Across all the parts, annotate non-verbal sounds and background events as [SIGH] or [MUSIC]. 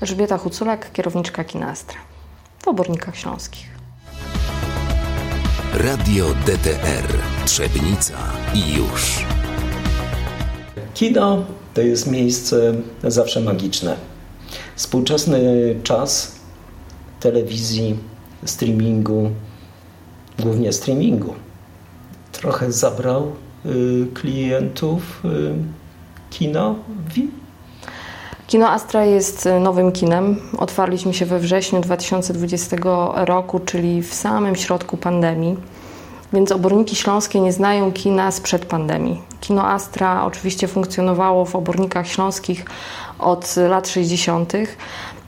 Elżbieta Huculak, kierowniczka kina Astra w Obornikach Śląskich. Radio DTR Trzebnica i już. Kino to jest miejsce zawsze magiczne. Współczesny czas telewizji, streamingu, głównie streamingu, trochę zabrał y, klientów y, kinowi. Kino Astra jest nowym kinem. Otwarliśmy się we wrześniu 2020 roku, czyli w samym środku pandemii. Więc oborniki śląskie nie znają kina sprzed pandemii. Kino Astra oczywiście funkcjonowało w obornikach śląskich od lat 60.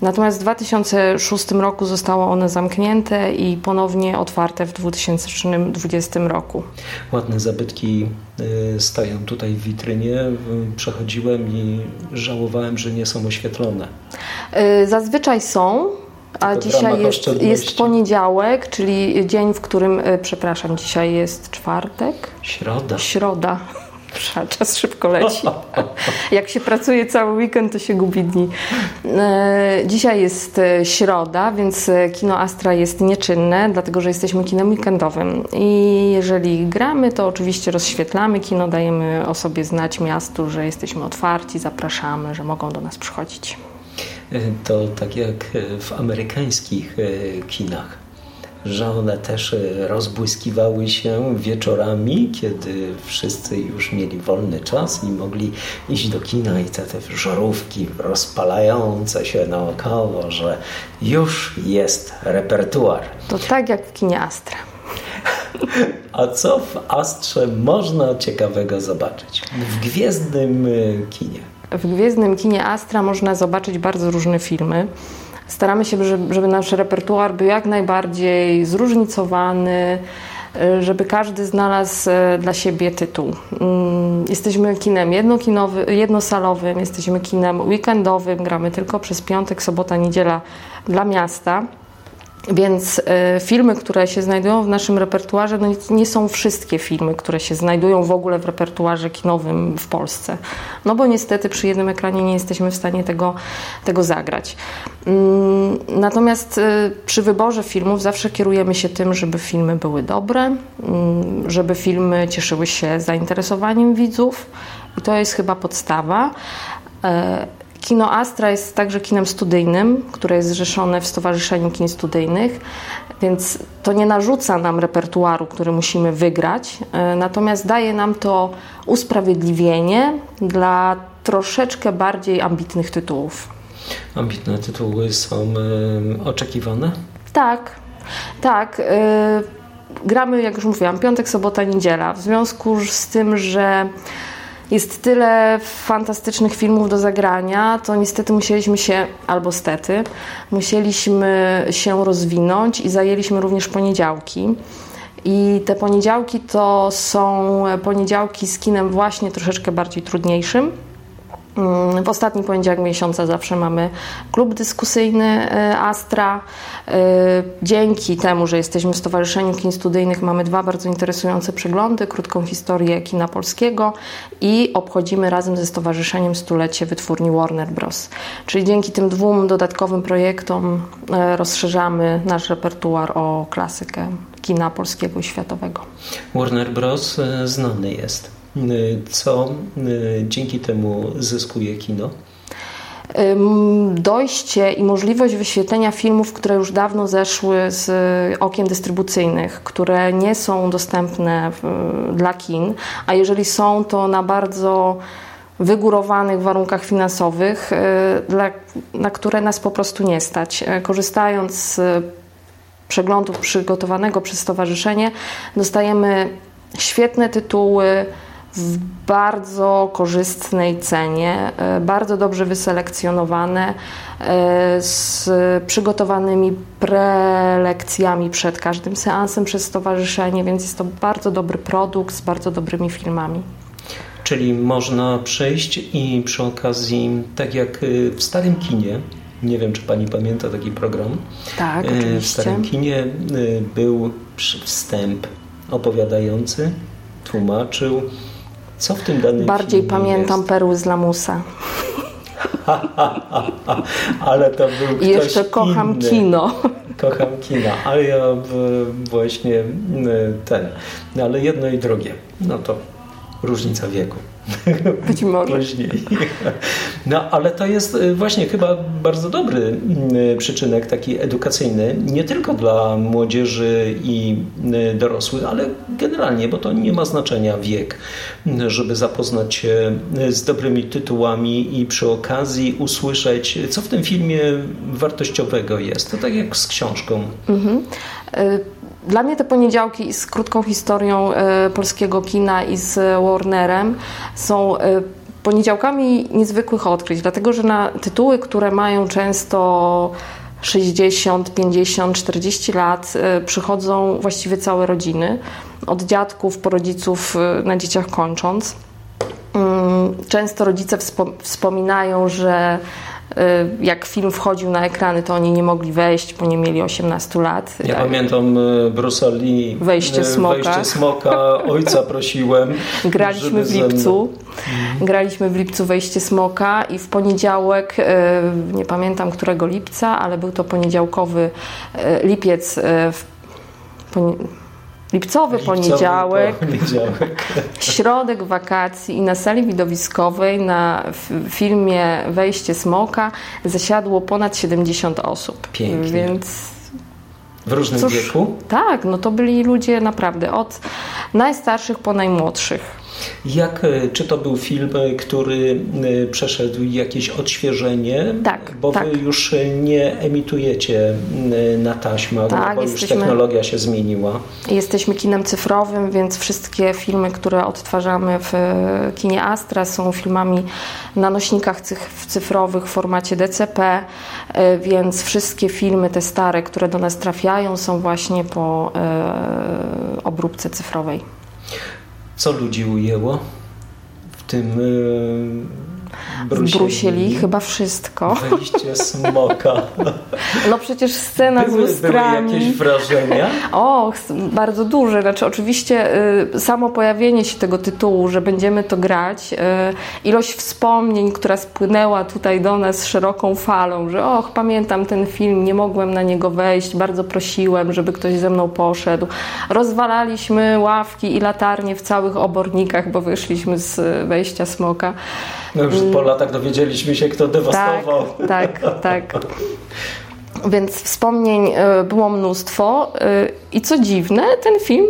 Natomiast w 2006 roku zostało one zamknięte i ponownie otwarte w 2020 roku. Ładne zabytki y, stoją tutaj w witrynie. Przechodziłem i żałowałem, że nie są oświetlone. Y, zazwyczaj są. A dzisiaj jest, jest poniedziałek, czyli dzień, w którym, y, przepraszam, dzisiaj jest czwartek? Środa. Środa. Czas szybko leci. [LAUGHS] Jak się pracuje cały weekend, to się gubi dni. E, dzisiaj jest e, środa, więc e, kino Astra jest nieczynne, dlatego że jesteśmy kinem weekendowym. I jeżeli gramy, to oczywiście rozświetlamy kino, dajemy o sobie znać miastu, że jesteśmy otwarci, zapraszamy, że mogą do nas przychodzić. To tak jak w amerykańskich kinach że one też e, rozbłyskiwały się wieczorami, kiedy wszyscy już mieli wolny czas i mogli iść do kina i te, te żarówki rozpalające się naokoło, że już jest repertuar. To tak jak w kinie Astra. [LAUGHS] A co w Astrze można ciekawego zobaczyć? W gwiezdnym kinie. W gwiezdnym kinie Astra można zobaczyć bardzo różne filmy. Staramy się, żeby nasz repertuar był jak najbardziej zróżnicowany, y, żeby każdy znalazł y, dla siebie tytuł. Mm, jesteśmy kinem jednosalowym, jesteśmy kinem weekendowym, gramy tylko przez piątek, sobota, niedziela dla miasta. Więc y, filmy, które się znajdują w naszym repertuarze, no nie są wszystkie filmy, które się znajdują w ogóle w repertuarze kinowym w Polsce. No bo niestety przy jednym ekranie nie jesteśmy w stanie tego, tego zagrać. Mm, natomiast y, przy wyborze filmów zawsze kierujemy się tym, żeby filmy były dobre, mm, żeby filmy cieszyły się zainteresowaniem widzów i to jest chyba podstawa. E, Kino Astra jest także kinem studyjnym, które jest zrzeszone w Stowarzyszeniu Kin Studyjnych, więc to nie narzuca nam repertuaru, który musimy wygrać, e, natomiast daje nam to usprawiedliwienie dla troszeczkę bardziej ambitnych tytułów. Ambitne tytuły są oczekiwane? Tak, tak. Y, gramy, jak już mówiłam, piątek, sobota, niedziela. W związku z tym, że jest tyle fantastycznych filmów do zagrania, to niestety musieliśmy się, albo stety, musieliśmy się rozwinąć i zajęliśmy również poniedziałki. I te poniedziałki to są poniedziałki z kinem właśnie troszeczkę bardziej trudniejszym w ostatni poniedziałek miesiąca zawsze mamy klub dyskusyjny e, Astra. E, dzięki temu, że jesteśmy w Stowarzyszeniu Kin Studyjnych, mamy dwa bardzo interesujące przeglądy, krótką historię kina polskiego i obchodzimy razem ze Stowarzyszeniem stulecie wytwórni Warner Bros. Czyli dzięki tym dwóm dodatkowym projektom e, rozszerzamy nasz repertuar o klasykę kina polskiego i światowego. Warner Bros. znany jest. Co y, dzięki temu zyskuje kino? Dojście i możliwość wyświetlenia filmów, które już dawno zeszły z okien dystrybucyjnych, które nie są dostępne dla kin, a jeżeli są, to na bardzo wygórowanych warunkach finansowych, y, na które nas po prostu nie stać. Korzystając z przeglądu przygotowanego przez stowarzyszenie, dostajemy świetne tytuły w bardzo korzystnej cenie, e, bardzo dobrze wyselekcjonowane, e, z przygotowanymi prelekcjami przed każdym seansem przez stowarzyszenie, więc jest to bardzo dobry produkt z bardzo dobrymi filmami. Czyli można przejść i przy okazji, tak jak y, w starym kinie, nie wiem, czy pani pamięta taki program. Tak, oczywiście. W starym kinie y, był wstęp opowiadający, tłumaczył, co w tym danym Bardziej pamiętam jest? perły z lamusa. [LAUGHS] ale to był ktoś I jeszcze kocham inny. kino. Kocham kina, ale ja właśnie ten, no ale jedno i drugie, no to różnica wieku. Być może. Później. No, ale to jest y, właśnie chyba bardzo dobry y, przyczynek, taki edukacyjny, nie tylko dla młodzieży i y, dorosłych, ale generalnie, bo to nie ma znaczenia wiek, żeby zapoznać się z dobrymi tytułami i przy okazji usłyszeć, co w tym filmie wartościowego jest. To tak jak z książką. Mhm. Dla mnie te poniedziałki z krótką historią e, polskiego kina i z Warnerem są e, poniedziałkami niezwykłych odkryć, dlatego że na tytuły, które mają często 60, 50, 40 lat e, przychodzą właściwie całe rodziny, od dziadków po rodziców na dzieciach kończąc. Mm, często rodzice wspominają, że jak film wchodził na ekrany, to oni nie mogli wejść, bo nie mieli 18 lat. Ja tak. pamiętam y, Bruce Lee, wejście smoka. Wejście smoka. Ojca prosiłem. Graliśmy w lipcu. Graliśmy w lipcu wejście smoka i w poniedziałek, y, nie pamiętam którego lipca, ale był to poniedziałkowy lipiec w Lipcowy, Lipcowy poniedziałek, poniedziałek, [LAUGHS] środek wakacji i na sali widowiskowej na filmie Wejście Smoka zasiadło ponad 70 osób. Pięknie. Więc w różnym cóż, wieku? Tak, no to byli ludzie naprawdę od najstarszych po najmłodszych. Jak, e, czy to był film, e, który e, przeszedł jakieś odświeżenie? Tak. Bo tak. wy już nie emitujecie na taśmach, tak, bo jesteśmy, już technologia się zmieniła. Jesteśmy kinem cyfrowym, więc wszystkie filmy, które odtwarzamy w kinie Astra są filmami na nośnikach cyfrowych w formacie DCP, więc wszystkie filmy, te stare, które do nas trafiają, są właśnie po obróbce cyfrowej. Co ludzi ujęło w tym Brusili chyba wszystko. Wejście smoka. No przecież scena były, z lustrami. Były jakieś wrażenia? O, bardzo duże. Znaczy oczywiście y, samo pojawienie się tego tytułu, że będziemy to grać, y, ilość wspomnień, która spłynęła tutaj do nas szeroką falą, że och, pamiętam ten film, nie mogłem na niego wejść, bardzo prosiłem, żeby ktoś ze mną poszedł. Rozwalaliśmy ławki i latarnie w całych obornikach, bo wyszliśmy z wejścia smoka. No już po latach dowiedzieliśmy się, kto dewastował. Tak, tak, tak. [LAUGHS] Więc wspomnień e, było mnóstwo e, i co dziwne, ten film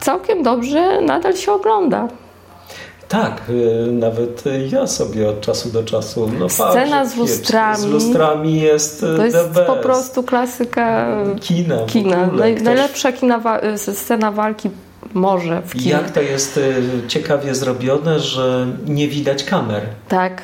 całkiem dobrze nadal się ogląda. Tak, e, nawet ja sobie od czasu do czasu. No, Scena z lustrami. Z lustrami jest. To jest po prostu klasyka kina. kina. Ktoś... Najlepsza kina, scena walki może w kinie. Jak to jest ciekawie zrobione, że nie widać kamer. Tak,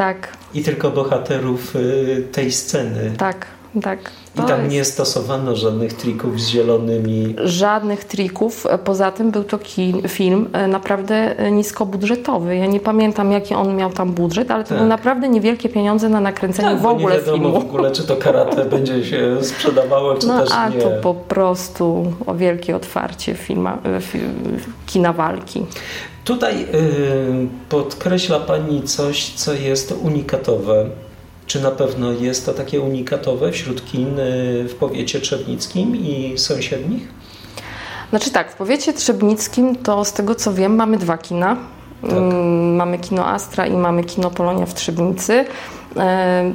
tak. I tylko bohaterów y, tej sceny. Tak, tak. I tam jest... nie stosowano żadnych trików z zielonymi. Żadnych trików. Poza tym był to kin, film e, naprawdę e, niskobudżetowy. Ja nie pamiętam, jaki on miał tam budżet, ale to tak. były naprawdę niewielkie pieniądze na nakręcenie tak, w ogóle nie wiadomo filmu. w ogóle, czy to karate [LAUGHS] będzie się sprzedawało, czy no, też a nie. to po prostu o wielkie otwarcie filma, e, kina walki. Tutaj y, podkreśla Pani coś, co jest unikatowe. Czy na pewno jest to takie unikatowe wśród kin y, w powiecie trzebnickim i sąsiednich? Znaczy tak, w powiecie trzebnickim to z tego co wiem mamy dwa kina. Tak. Mm, mamy kino Astra i mamy kino Polonia w Trzebnicy. E,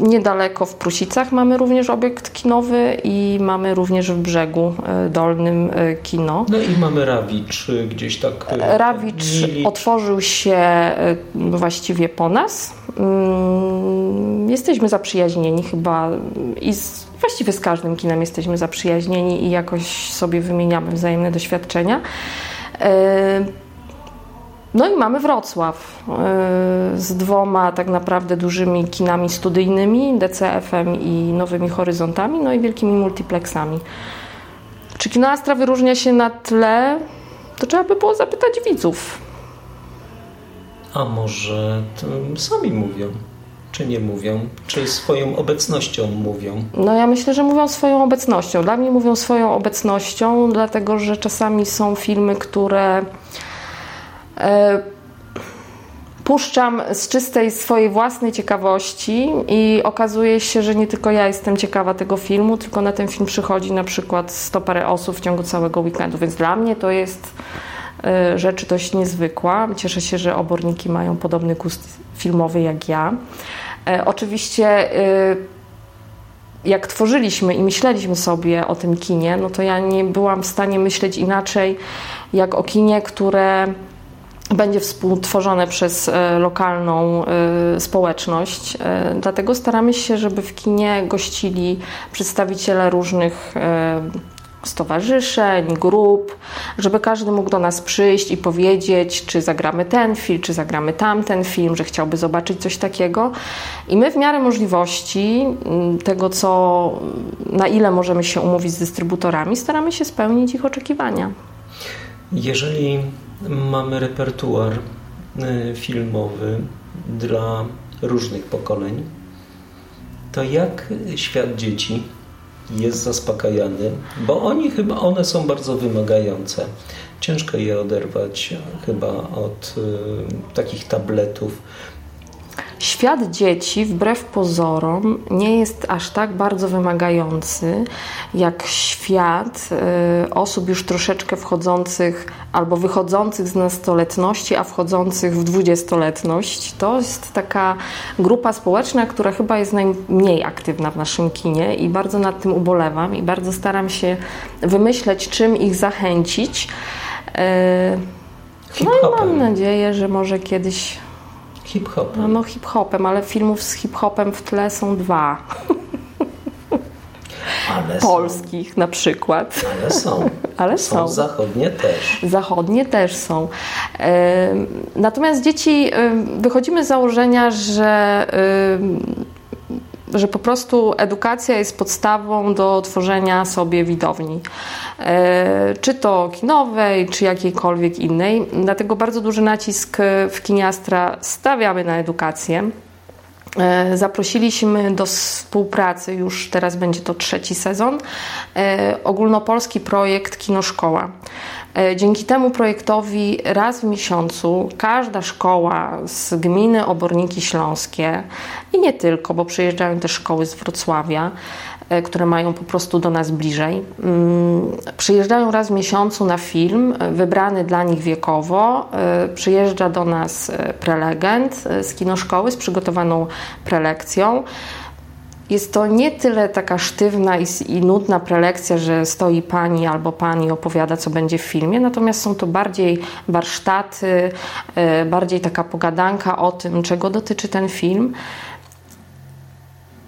niedaleko w Prusicach mamy również obiekt kinowy i mamy również w Brzegu e, Dolnym e, kino. No i mamy Rawicz gdzieś tak. Rawicz otworzył się właściwie po nas. Mm, jesteśmy zaprzyjaźnieni chyba i z, właściwie z każdym kinem jesteśmy zaprzyjaźnieni i jakoś sobie wymieniamy wzajemne doświadczenia. No i mamy Wrocław y, z dwoma tak naprawdę dużymi kinami studyjnymi, DCF-em i Nowymi Horyzontami, no i wielkimi multiplexami. Czy Kino Astra wyróżnia się na tle? To trzeba by było zapytać widzów. A może sami mówią? Czy nie mówią? Czy swoją obecnością mówią? No ja myślę, że mówią swoją obecnością. Dla mnie mówią swoją obecnością, dlatego że czasami są filmy, które puszczam z czystej swojej własnej ciekawości i okazuje się, że nie tylko ja jestem ciekawa tego filmu, tylko na ten film przychodzi na przykład sto parę osób w ciągu całego weekendu, więc dla mnie to jest y, rzecz dość niezwykła. Cieszę się, że oborniki mają podobny gust filmowy jak ja. E, oczywiście jak tworzyliśmy i myśleliśmy sobie o tym kinie, no to ja nie byłam w stanie myśleć inaczej jak o kinie, które będzie współtworzone przez e, lokalną e, społeczność. E, dlatego staramy się, żeby w kinie gościli przedstawiciele różnych stowarzyszeń, grup, żeby każdy mógł do nas przyjść i powiedzieć, czy zagramy ten film, czy zagramy tamten film, że chciałby zobaczyć coś takiego. I my w miarę możliwości tego, co, na ile możemy się umówić z dystrybutorami, staramy się spełnić ich oczekiwania. Jeżeli mamy repertuar y, filmowy dla różnych pokoleń, to jak świat dzieci jest zaspokajany, bo oni chyba, one są bardzo wymagające. Ciężko je oderwać chyba od y, takich tabletów, Świat dzieci, wbrew pozorom, nie jest aż tak bardzo wymagający jak świat y, osób już troszeczkę wchodzących albo wychodzących z nastoletności, a wchodzących w dwudziestoletność. To jest taka grupa społeczna, która chyba jest najmniej aktywna w naszym kinie i bardzo nad tym ubolewam i bardzo staram się wymyśleć, czym ich zachęcić. Y, no i mam nadzieję, że może kiedyś Hip-hopem. No, no hip-hopem, ale filmów z hip-hopem w tle są dwa. Ale Polskich są. na przykład. Ale są. [LAUGHS] Ale są. są. Zachodnie też. Zachodnie też są. Natomiast dzieci, wychodzimy z założenia, że że po prostu edukacja jest podstawą do tworzenia sobie widowni. E, czy to kinowej, czy jakiejkolwiek innej. Dlatego bardzo duży nacisk w Kiniastra stawiamy na edukację. E, zaprosiliśmy do współpracy, już teraz będzie to trzeci sezon, e, ogólnopolski projekt Kinoszkoła. E, dzięki temu projektowi raz w miesiącu każda szkoła z gminy Oborniki Śląskie i nie tylko, bo przyjeżdżają też szkoły z Wrocławia, e, które mają po prostu do nas bliżej. Mm, przyjeżdżają raz w miesiącu na film wybrany dla nich wiekowo. E, przyjeżdża do nas prelegent z kinoszkoły z przygotowaną prelekcją. Jest to nie tyle taka sztywna i, i, nudna prelekcja, że stoi pani albo pani opowiada, co będzie w filmie, natomiast są to bardziej warsztaty, e, bardziej taka pogadanka o tym, czego dotyczy ten film.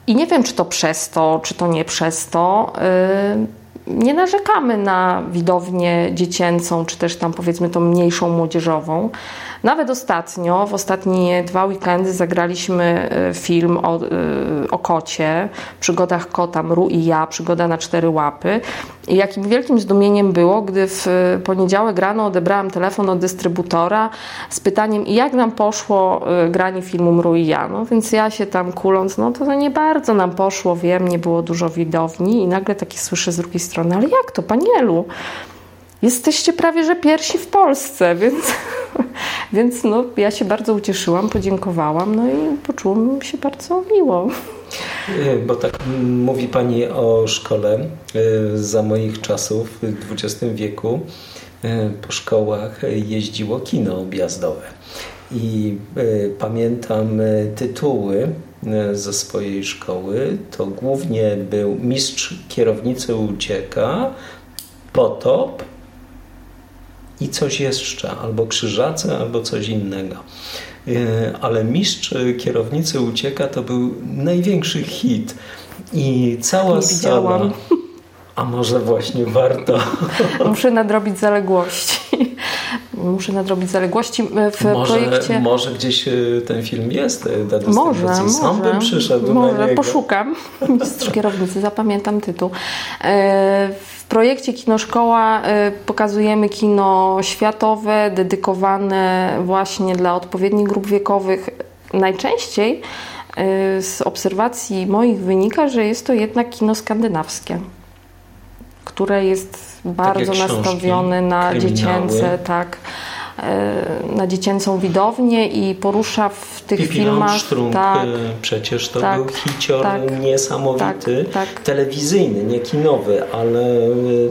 I nie wiem, czy to przez to, czy to nie przez to. E, nie narzekamy na widownię dziecięcą, czy też tam powiedzmy tą mniejszą młodzieżową. Nawet ostatnio, w ostatnie dwa weekendy zagraliśmy e, film o, e, o kocie, przygodach kota Mru i ja, przygoda na cztery łapy. I jakim wielkim zdumieniem było, gdy w poniedziałek rano odebrałam telefon od dystrybutora z pytaniem, jak nam poszło e, granie filmu Mru i ja. No więc ja się tam kuląc, no to nie bardzo nam poszło, wiem, nie było dużo widowni i nagle takie słyszę z drugiej strony, ale jak to, panielu? Jesteście prawie że pierwsi w Polsce, więc, [LAUGHS] więc no, ja się bardzo ucieszyłam, podziękowałam, no i poczułam się bardzo miło. E, bo tak mówi Pani o szkole e, za moich czasów w XX wieku. E, po szkołach jeździło kino objazdowe. I pamiętam tytuły ze swojej szkoły. To głównie był Mistrz kierownicy ucieka, Potop i coś jeszcze, albo krzyżacy, albo coś innego. E, ale mistrz kierownicy ucieka to był największy hit i cała Nie sala. A może właśnie warto. [LAUGHS] Muszę nadrobić zaległości. [LAUGHS] Muszę nadrobić zaległości w może, projekcie. Może gdzieś e, ten film jest e, do Może, dystrybucji. Sam może, bym przyszedł może, poszukam. Mistrz kierownicy, zapamiętam tytuł. W projekcie Kinoszkoła pokazujemy kino światowe, dedykowane właśnie dla odpowiednich grup wiekowych. Najczęściej z obserwacji moich wynika, że jest to jednak kino skandynawskie, które jest bardzo książki, nastawione na dziecięce, tak na dziecięcą widownię i porusza w tych Pippi filmach. Longstrump, tak, przecież to tak, był hicior tak, niesamowity, tak, tak. telewizyjny, nie kinowy, ale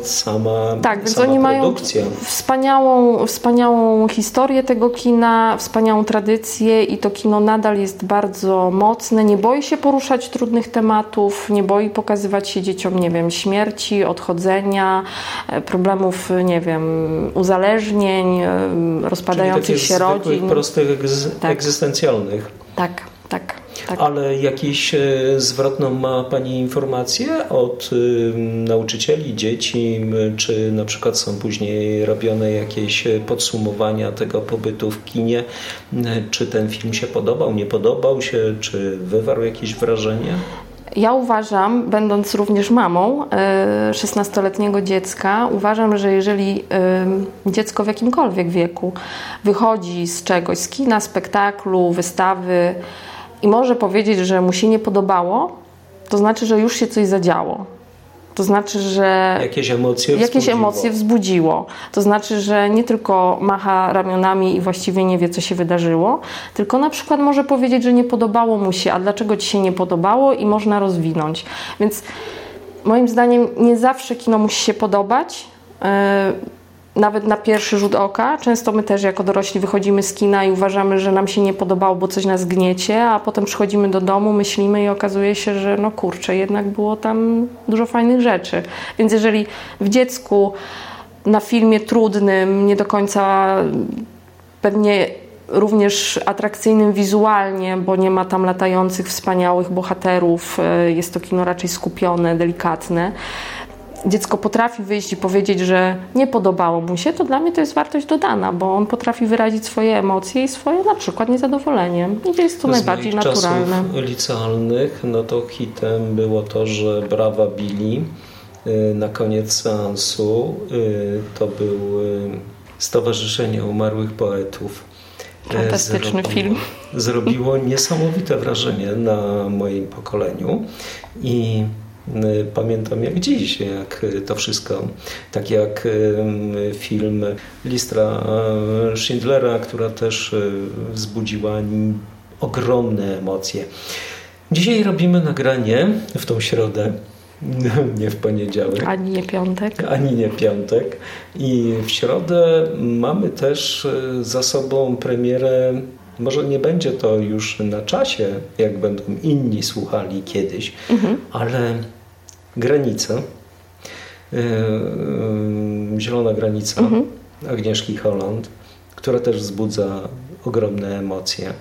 sama, tak, więc sama oni mają produkcja. wspaniałą, wspaniałą historię tego kina, wspaniałą tradycję i to kino nadal jest bardzo mocne, nie boi się poruszać trudnych tematów, nie boi pokazywać się dzieciom, nie wiem, śmierci, odchodzenia, e, problemów, nie wiem, uzależnień, e, rozpadających się rodzin. prostych, egz Tak. egzystencjalnych. Tak, tak, tak. Ale jakieś e, zwrotną ma Pani informację od y, nauczycieli, dzieci, czy na przykład są później robione jakieś e, podsumowania tego pobytu w kinie? Czy ten film się podobał, nie podobał się, czy wywarł jakieś wrażenie? Ja uważam, będąc również mamą e, 16-letniego dziecka, uważam, że jeżeli e, dziecko w jakimkolwiek wieku wychodzi z czegoś, z kina, spektaklu, wystawy i może powiedzieć, że mu się nie podobało, to znaczy, że już się coś zadziało. To znaczy, że Jakieś emocje jakieś wzbudziło? emocje wzbudziło. To znaczy, że nie tylko macha ramionami i właściwie nie wie, co się wydarzyło, tylko na przykład może powiedzieć, że nie podobało mu się, a dlaczego ci się nie podobało i można rozwinąć. Więc moim zdaniem nie zawsze kino musi się podobać. Yy, nawet na pierwszy rzut oka. Często my też jako dorośli wychodzimy z kina i uważamy, że nam się nie podobało, bo coś nas gniecie, a potem przychodzimy do domu, myślimy i okazuje się, że no kurczę, jednak było tam dużo fajnych rzeczy. Więc jeżeli w dziecku na filmie trudnym, nie do końca pewnie również atrakcyjnym wizualnie, bo nie ma tam latających, wspaniałych bohaterów, e, jest to kino raczej skupione, delikatne dziecko potrafi wyjść i powiedzieć, że nie podobało mu się, to dla mnie to jest wartość dodana, bo on potrafi wyrazić swoje emocje i swoje na przykład niezadowolenie. I jest to Z najbardziej moich naturalne. czasów licealnych, no to hitem było to, że Brawa Billy y, na koniec seansu y, to był y, Stowarzyszenie Umarłych Poetów. Fantastyczny film. Zrobiło niesamowite wrażenie na moim pokoleniu i Pamiętam jak dziś, jak to wszystko, tak jak y, film Listra y, Schindlera, która też y, wzbudziła ogromne emocje. Dzisiaj robimy nagranie w tą środę, [LAUGHS] nie w poniedziałek. Ani nie piątek. Ani nie piątek. I w środę mamy też y, za sobą premierę. Może nie będzie to już na czasie, jak będą inni słuchali kiedyś, Mhm. ale granica, yy, yy, Zielona Granica Mhm. Agnieszki Holland, która też wzbudza ogromne emocje.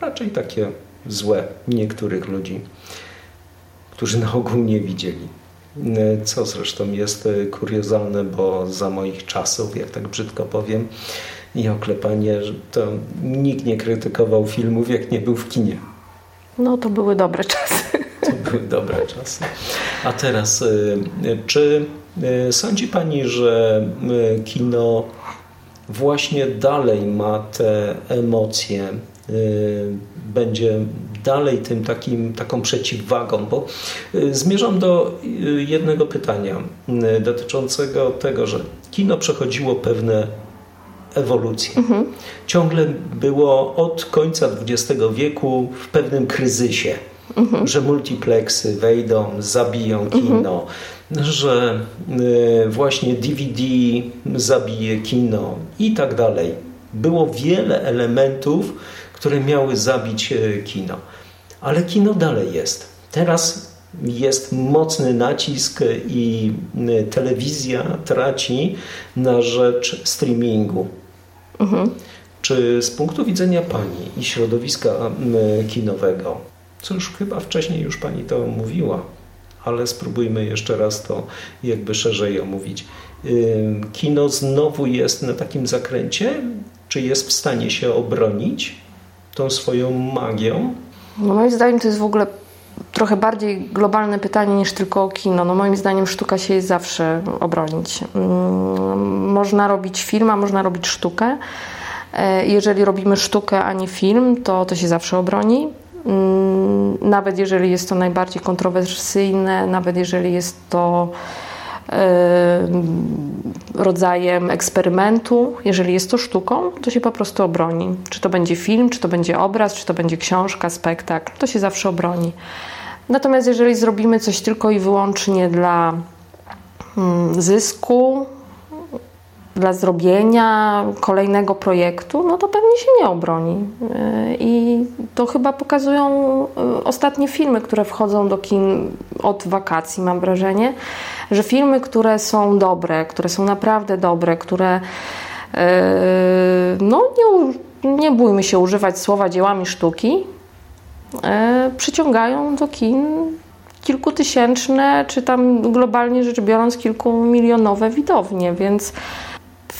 Raczej takie złe niektórych ludzi, którzy na ogół nie widzieli. Yy, Co zresztą jest yy, kuriozalne, bo za moich czasów, jak tak brzydko powiem, i oklepanie, że to nikt nie krytykował filmów, jak nie był w kinie. No to były dobre czasy. [LAUGHS] To były dobre czasy. A teraz, y, czy y, sądzi Pani, że y, kino właśnie dalej ma te emocje, będzie dalej tym takim, taką przeciwwagą? Bo zmierzam do jednego pytania dotyczącego tego, że kino przechodziło pewne ewolucję. Mhm. Ciągle było od końca XX wieku w pewnym kryzysie Mhm. że multiplexy wejdą, zabiją kino, że y, właśnie DVD zabije kino i tak dalej. Było wiele elementów, które miały zabić y, kino. Ale kino dalej jest. Teraz jest mocny nacisk i y, telewizja traci na rzecz streamingu. Czy z punktu widzenia Pani i środowiska y, kinowego, co już chyba wcześniej już Pani to mówiła, ale spróbujmy jeszcze raz to jakby szerzej omówić. Kino znowu jest na takim zakręcie? Czy jest w stanie się obronić tą swoją magią? No moim zdaniem to jest w ogóle trochę bardziej globalne pytanie niż tylko o kino. No moim zdaniem sztuka się jest zawsze obronić. Mm, Można robić film, a można robić sztukę. E, Jeżeli robimy sztukę, a nie film, to to się zawsze obroni. Mm, Nawet jeżeli jest to najbardziej kontrowersyjne, nawet jeżeli jest to rodzajem eksperymentu. Jeżeli jest to sztuką, to się po prostu obroni. Czy to będzie film, czy to będzie obraz, czy to będzie książka, spektakl, to się zawsze obroni. Natomiast jeżeli zrobimy coś tylko i wyłącznie dla mm, zysku, dla zrobienia kolejnego projektu, no to pewnie się nie obroni. E, I to chyba pokazują e, ostatnie filmy, które wchodzą do kin od wakacji, mam wrażenie, że filmy, które są dobre, które są naprawdę dobre, które e, no nie, nie bójmy się używać słowa dziełami sztuki, przyciągają do kin kilkutysięczne, czy tam globalnie rzecz biorąc kilkumilionowe widownie, więc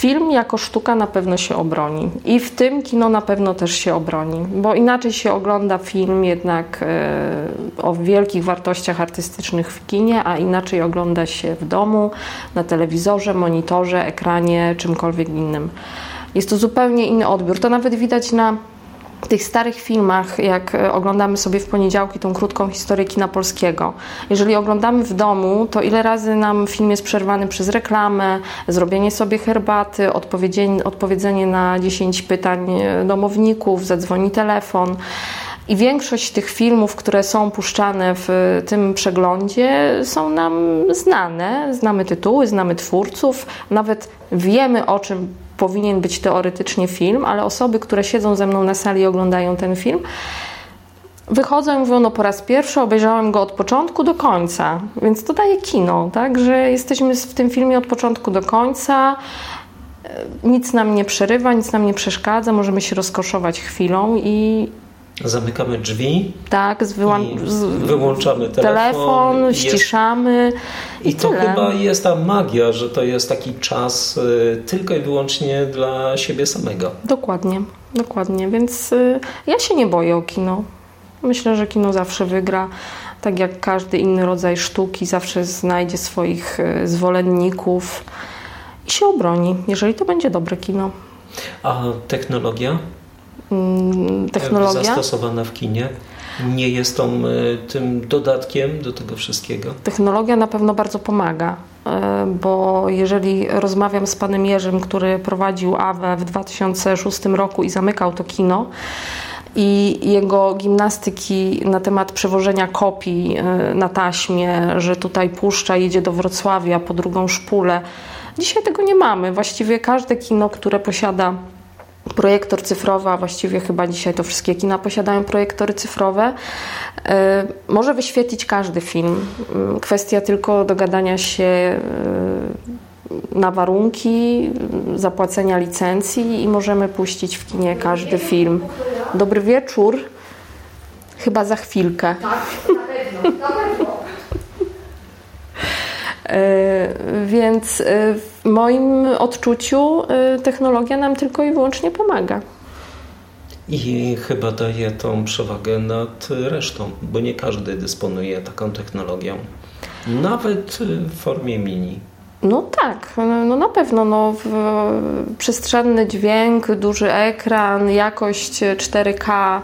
Film jako sztuka na pewno się obroni i w tym kino na pewno też się obroni, bo inaczej się ogląda film jednak e, o wielkich wartościach artystycznych w kinie, a inaczej ogląda się w domu, na telewizorze, monitorze, ekranie, czymkolwiek innym. Jest to zupełnie inny odbiór. To nawet widać na w tych starych filmach, jak e, oglądamy sobie w poniedziałki tą krótką historię kina polskiego, jeżeli oglądamy w domu, to ile razy nam film jest przerwany przez reklamę, zrobienie sobie herbaty, odpowiedzenie, odpowiedzenie na 10 pytań e, domowników, zadzwoni telefon. I większość tych filmów, które są puszczane w tym przeglądzie, są nam znane. Znamy tytuły, znamy twórców, nawet wiemy o czym powinien być teoretycznie film, ale osoby, które siedzą ze mną na sali i oglądają ten film, wychodzą i mówią, no po raz pierwszy obejrzałem go od początku do końca, więc to daje kino, tak, że jesteśmy w tym filmie od początku do końca, nic nam nie przerywa, nic nam nie przeszkadza, możemy się rozkoszować chwilą i Zamykamy drzwi. Tak, z wyłą- z wyłączamy telefon. telefon ściszamy. I, I to tyle. chyba jest ta magia, że to jest taki czas y, tylko i wyłącznie dla siebie samego. Dokładnie, dokładnie. Więc y, ja się nie boję o kino. Myślę, że kino zawsze wygra. Tak jak każdy inny rodzaj sztuki, zawsze znajdzie swoich y, zwolenników i się obroni, jeżeli to będzie dobre kino. A technologia? Mm, technologia. Zastosowana w kinie nie jest tą, e, tym dodatkiem do tego wszystkiego? Technologia na pewno bardzo pomaga, e, bo jeżeli rozmawiam z panem Jerzym, który prowadził AWE w 2006 roku i zamykał to kino, i jego gimnastyki na temat przewożenia kopii e, na taśmie, że tutaj puszcza, jedzie do Wrocławia po drugą szpulę. Dzisiaj tego nie mamy. Właściwie każde kino, które posiada projektor cyfrowy, a właściwie chyba dzisiaj to wszystkie kina posiadają projektory cyfrowe, e, może wyświetlić każdy film. Mm, kwestia tylko dogadania się e, na warunki, zapłacenia licencji i możemy puścić w kinie każdy film. Dobry wieczór. Chyba za chwilkę. Tak, na pewno. E, więc e, w moim odczuciu e, technologia nam tylko i wyłącznie pomaga. I chyba daje tą przewagę nad resztą, bo nie każdy dysponuje taką technologią. Nawet w formie mini. No tak, no na pewno. No, przestrzenny dźwięk, duży ekran, jakość 4K.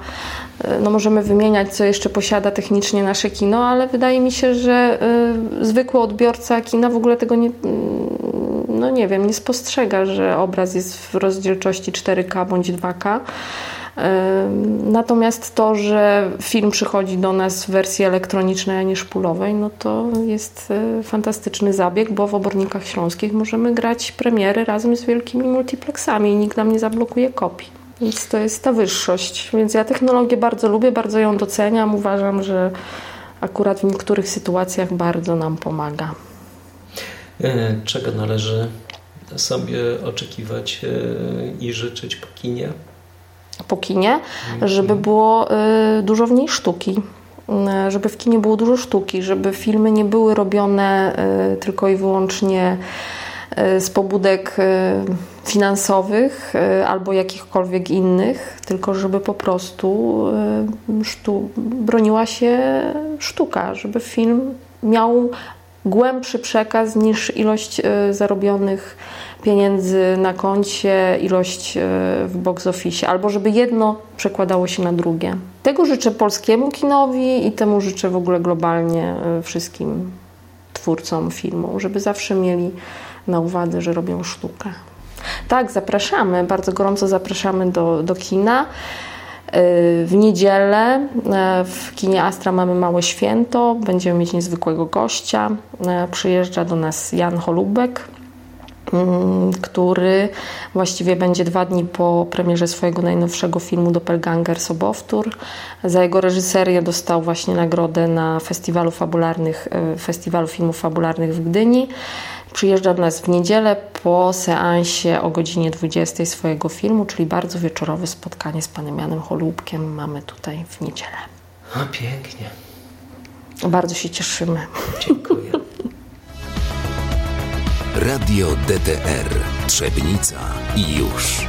No możemy wymieniać, co jeszcze posiada technicznie nasze kino, ale wydaje mi się, że y, zwykły odbiorca kina w ogóle tego nie, no nie wiem, nie spostrzega, że obraz jest w rozdzielczości 4K bądź 2K. Natomiast to, że film przychodzi do nas w wersji elektronicznej, a nie szpulowej, no to jest e, fantastyczny zabieg, bo w obornikach śląskich możemy grać premiery razem z wielkimi multiplexami i nikt nam nie zablokuje kopii. Więc to jest ta wyższość. Więc ja technologię bardzo lubię, bardzo ją doceniam. Uważam, że akurat w niektórych sytuacjach bardzo nam pomaga. E, czego należy sobie oczekiwać e, i życzyć po kinie? po kinie, żeby było y, dużo w niej sztuki. Żeby w kinie było dużo sztuki, żeby filmy nie były robione tylko i wyłącznie z pobudek finansowych albo jakichkolwiek innych, tylko żeby po prostu sztu, broniła się sztuka, żeby film miał głębszy przekaz niż ilość zarobionych pieniędzy na koncie, ilość e, w box office, albo żeby jedno przekładało się na drugie. Tego życzę polskiemu kinowi i temu życzę w ogóle globalnie e, wszystkim twórcom filmu, żeby zawsze mieli na uwadze, że robią sztukę. Tak, zapraszamy, bardzo gorąco zapraszamy do, do kina. W niedzielę w kinie Astra mamy małe święto, będziemy mieć niezwykłego gościa. Przyjeżdża do nas Jan Holubek, Mm, który właściwie będzie dwa dni po premierze swojego najnowszego filmu Doppelganger Sobowtór. Za jego reżyserię dostał właśnie nagrodę na festiwalu fabularnych, festiwalu filmów fabularnych w Gdyni. Przyjeżdża do nas w niedzielę po seansie o godzinie 20 swojego filmu, czyli bardzo wieczorowe spotkanie z panem Janem Holubkiem mamy tutaj w niedzielę. A pięknie. Bardzo się cieszymy. Dziękuję. Radio DTR Trzebnica i już.